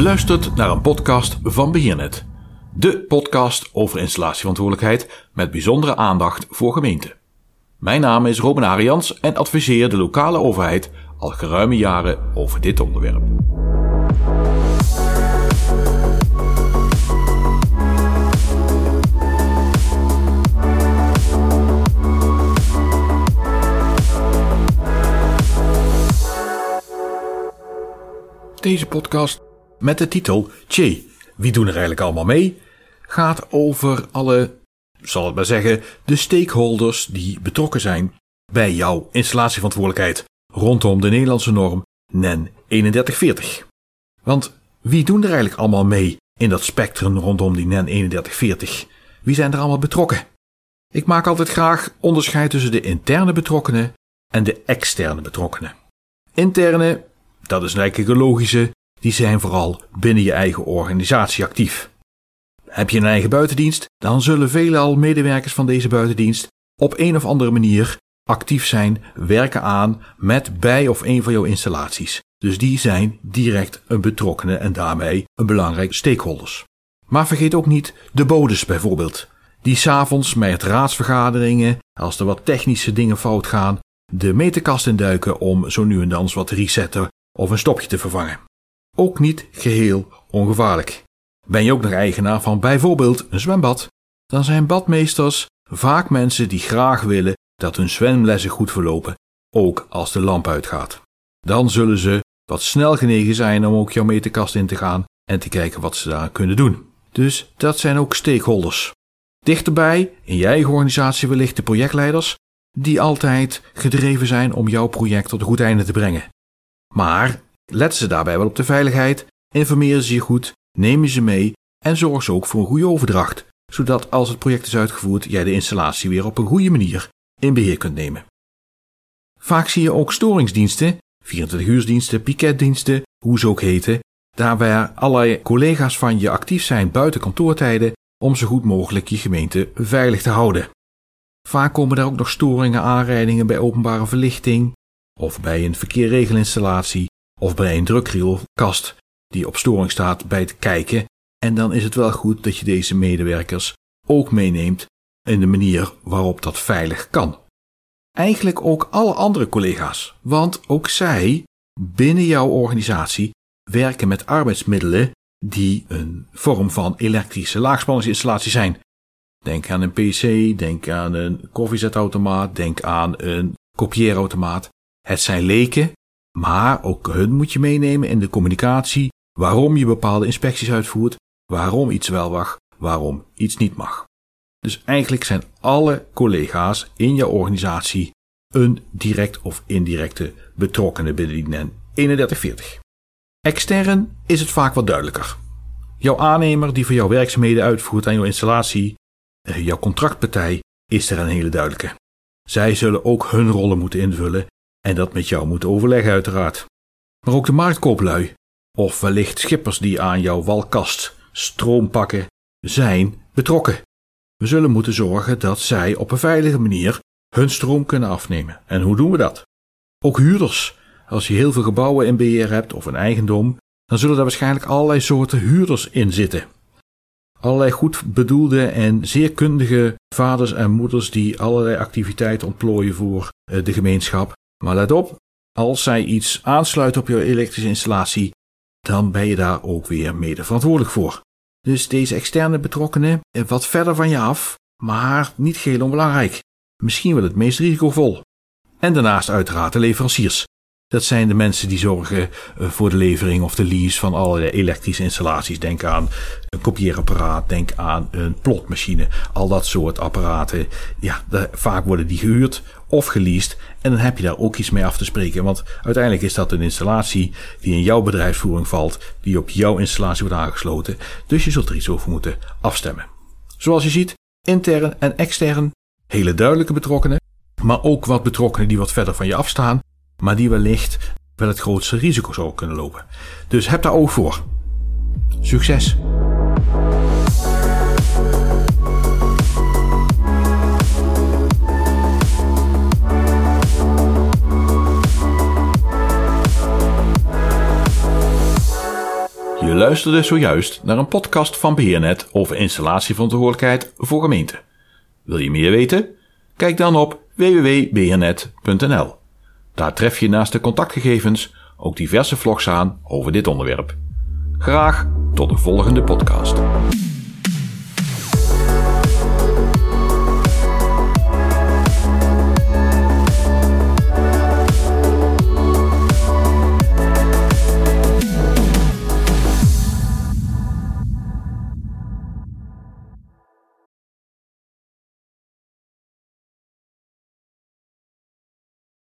luistert naar een podcast van Beheernet. De podcast over installatieverantwoordelijkheid met bijzondere aandacht voor gemeenten. Mijn naam is Robin Arians en adviseer de lokale overheid al geruime jaren over dit onderwerp. Deze podcast met de titel Tje, wie doen er eigenlijk allemaal mee? gaat over alle, zal het maar zeggen, de stakeholders die betrokken zijn bij jouw installatieverantwoordelijkheid rondom de Nederlandse norm NEN 3140. Want wie doen er eigenlijk allemaal mee in dat spectrum rondom die NEN 3140? Wie zijn er allemaal betrokken? Ik maak altijd graag onderscheid tussen de interne betrokkenen en de externe betrokkenen. Interne, dat is eigenlijk een logische, die zijn vooral binnen je eigen organisatie actief. Heb je een eigen buitendienst, dan zullen veelal medewerkers van deze buitendienst op een of andere manier actief zijn, werken aan met bij of een van jouw installaties. Dus die zijn direct een betrokkenen en daarmee een belangrijke stakeholders. Maar vergeet ook niet de bodes bijvoorbeeld, die s'avonds met raadsvergaderingen, als er wat technische dingen fout gaan, de meterkast induiken om zo nu en dan wat te resetten of een stopje te vervangen. Ook niet geheel ongevaarlijk. Ben je ook nog eigenaar van bijvoorbeeld een zwembad, dan zijn badmeesters vaak mensen die graag willen dat hun zwemlessen goed verlopen, ook als de lamp uitgaat. Dan zullen ze wat snel genegen zijn om ook jouw meterkast in te gaan en te kijken wat ze daar kunnen doen. Dus dat zijn ook stakeholders. Dichterbij, in je eigen organisatie wellicht de projectleiders, die altijd gedreven zijn om jouw project tot een goed einde te brengen. Maar letten ze daarbij wel op de veiligheid, informeren ze je goed, nemen ze mee en zorg ze ook voor een goede overdracht, zodat als het project is uitgevoerd, jij de installatie weer op een goede manier in beheer kunt nemen. Vaak zie je ook storingsdiensten, 24-uursdiensten, piketdiensten, hoe ze ook heten, daar waar allerlei collega's van je actief zijn buiten kantoortijden om zo goed mogelijk je gemeente veilig te houden. Vaak komen daar ook nog storingen, aanrijdingen bij openbare verlichting, of bij een verkeerregelinstallatie, of bij een drukrielkast die op storing staat bij te kijken. En dan is het wel goed dat je deze medewerkers ook meeneemt in de manier waarop dat veilig kan. Eigenlijk ook alle andere collega's, want ook zij binnen jouw organisatie werken met arbeidsmiddelen die een vorm van elektrische laagspanningsinstallatie zijn. Denk aan een PC, denk aan een koffiezetautomaat, denk aan een kopieerautomaat. Het zijn leken, maar ook hun moet je meenemen in de communicatie waarom je bepaalde inspecties uitvoert, waarom iets wel mag, waarom iets niet mag. Dus eigenlijk zijn alle collega's in jouw organisatie een direct of indirecte betrokkenen binnen die NEN 3140. Extern is het vaak wat duidelijker. Jouw aannemer die voor jouw werkzaamheden uitvoert aan jouw installatie, eh, jouw contractpartij, is er een hele duidelijke. Zij zullen ook hun rollen moeten invullen en dat met jou moeten overleggen uiteraard. Maar ook de marktkooplui, of wellicht schippers die aan jouw walkast stroom pakken, zijn betrokken. We zullen moeten zorgen dat zij op een veilige manier hun stroom kunnen afnemen. En hoe doen we dat? Ook huurders. Als je heel veel gebouwen in beheer hebt of een eigendom, dan zullen daar waarschijnlijk allerlei soorten huurders in zitten. Allerlei goed bedoelde en zeer kundige vaders en moeders die allerlei activiteiten ontplooien voor eh, de gemeenschap. Maar let op, als zij iets aansluiten op jouw elektrische installatie, dan ben je daar ook weer mede verantwoordelijk voor. Dus deze externe betrokkenen eh, wat verder van je af, maar niet geheel onbelangrijk. Misschien wel het meest risicovol. En daarnaast uiteraard de leveranciers. Dat zijn de mensen die zorgen eh, voor de levering of de lease van alle elektrische installaties. Denk aan een kopieerapparaat, denk aan een plotmachine. Al dat soort apparaten. Ja, vaak worden die gehuurd of geleased. En dan heb je daar ook iets mee af te spreken. Want uiteindelijk is dat een installatie die in jouw bedrijfsvoering valt. Die op jouw installatie wordt aangesloten. Dus je zult er iets over moeten afstemmen. Zoals je ziet, intern en extern. Hele duidelijke betrokkenen. Maar ook wat betrokkenen die wat verder van je afstaan maar die wellicht wel het grootste risico zou kunnen lopen. Dus heb daar oog voor. Succes! Je luisterde zojuist naar een podcast van Beheernet over installatieverantwoordelijkheid voor gemeenten. Wil je meer weten? Kijk dan op www.beheernet.nl. Daar tref je naast de contactgegevens ook diverse vlogs aan over dit onderwerp. Graag tot de volgende podcast.